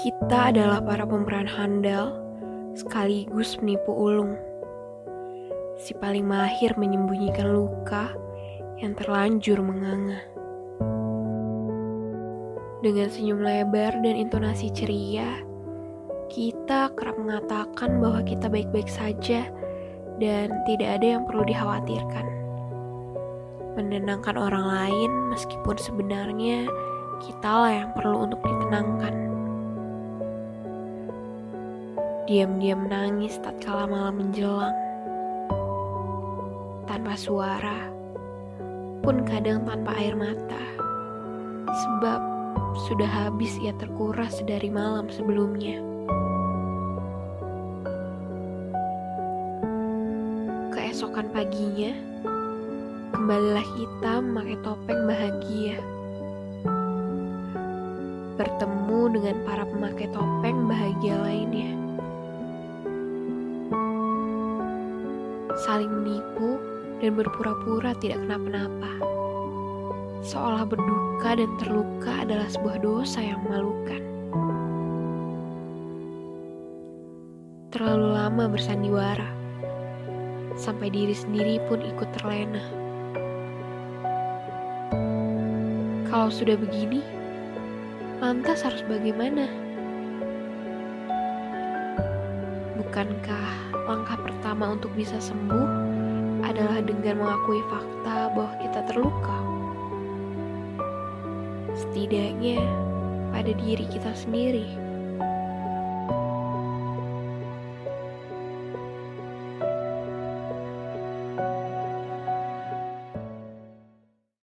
Kita adalah para pemeran handal sekaligus penipu ulung. Si paling mahir menyembunyikan luka yang terlanjur menganga. Dengan senyum lebar dan intonasi ceria, kita kerap mengatakan bahwa kita baik-baik saja dan tidak ada yang perlu dikhawatirkan. Menenangkan orang lain meskipun sebenarnya kitalah yang perlu untuk ditenangkan. Diam-diam menangis tatkala malam menjelang. Tanpa suara, pun kadang tanpa air mata. Sebab sudah habis ia terkuras dari malam sebelumnya. Keesokan paginya, kembalilah kita memakai topeng bahagia bertemu dengan para pemakai topeng bahagia lainnya. Saling menipu dan berpura-pura tidak kenapa-napa. Seolah berduka dan terluka adalah sebuah dosa yang memalukan. Terlalu lama bersandiwara, sampai diri sendiri pun ikut terlena. Kalau sudah begini, lantas harus bagaimana? Bukankah langkah pertama untuk bisa sembuh adalah dengan mengakui fakta bahwa kita terluka? Setidaknya pada diri kita sendiri.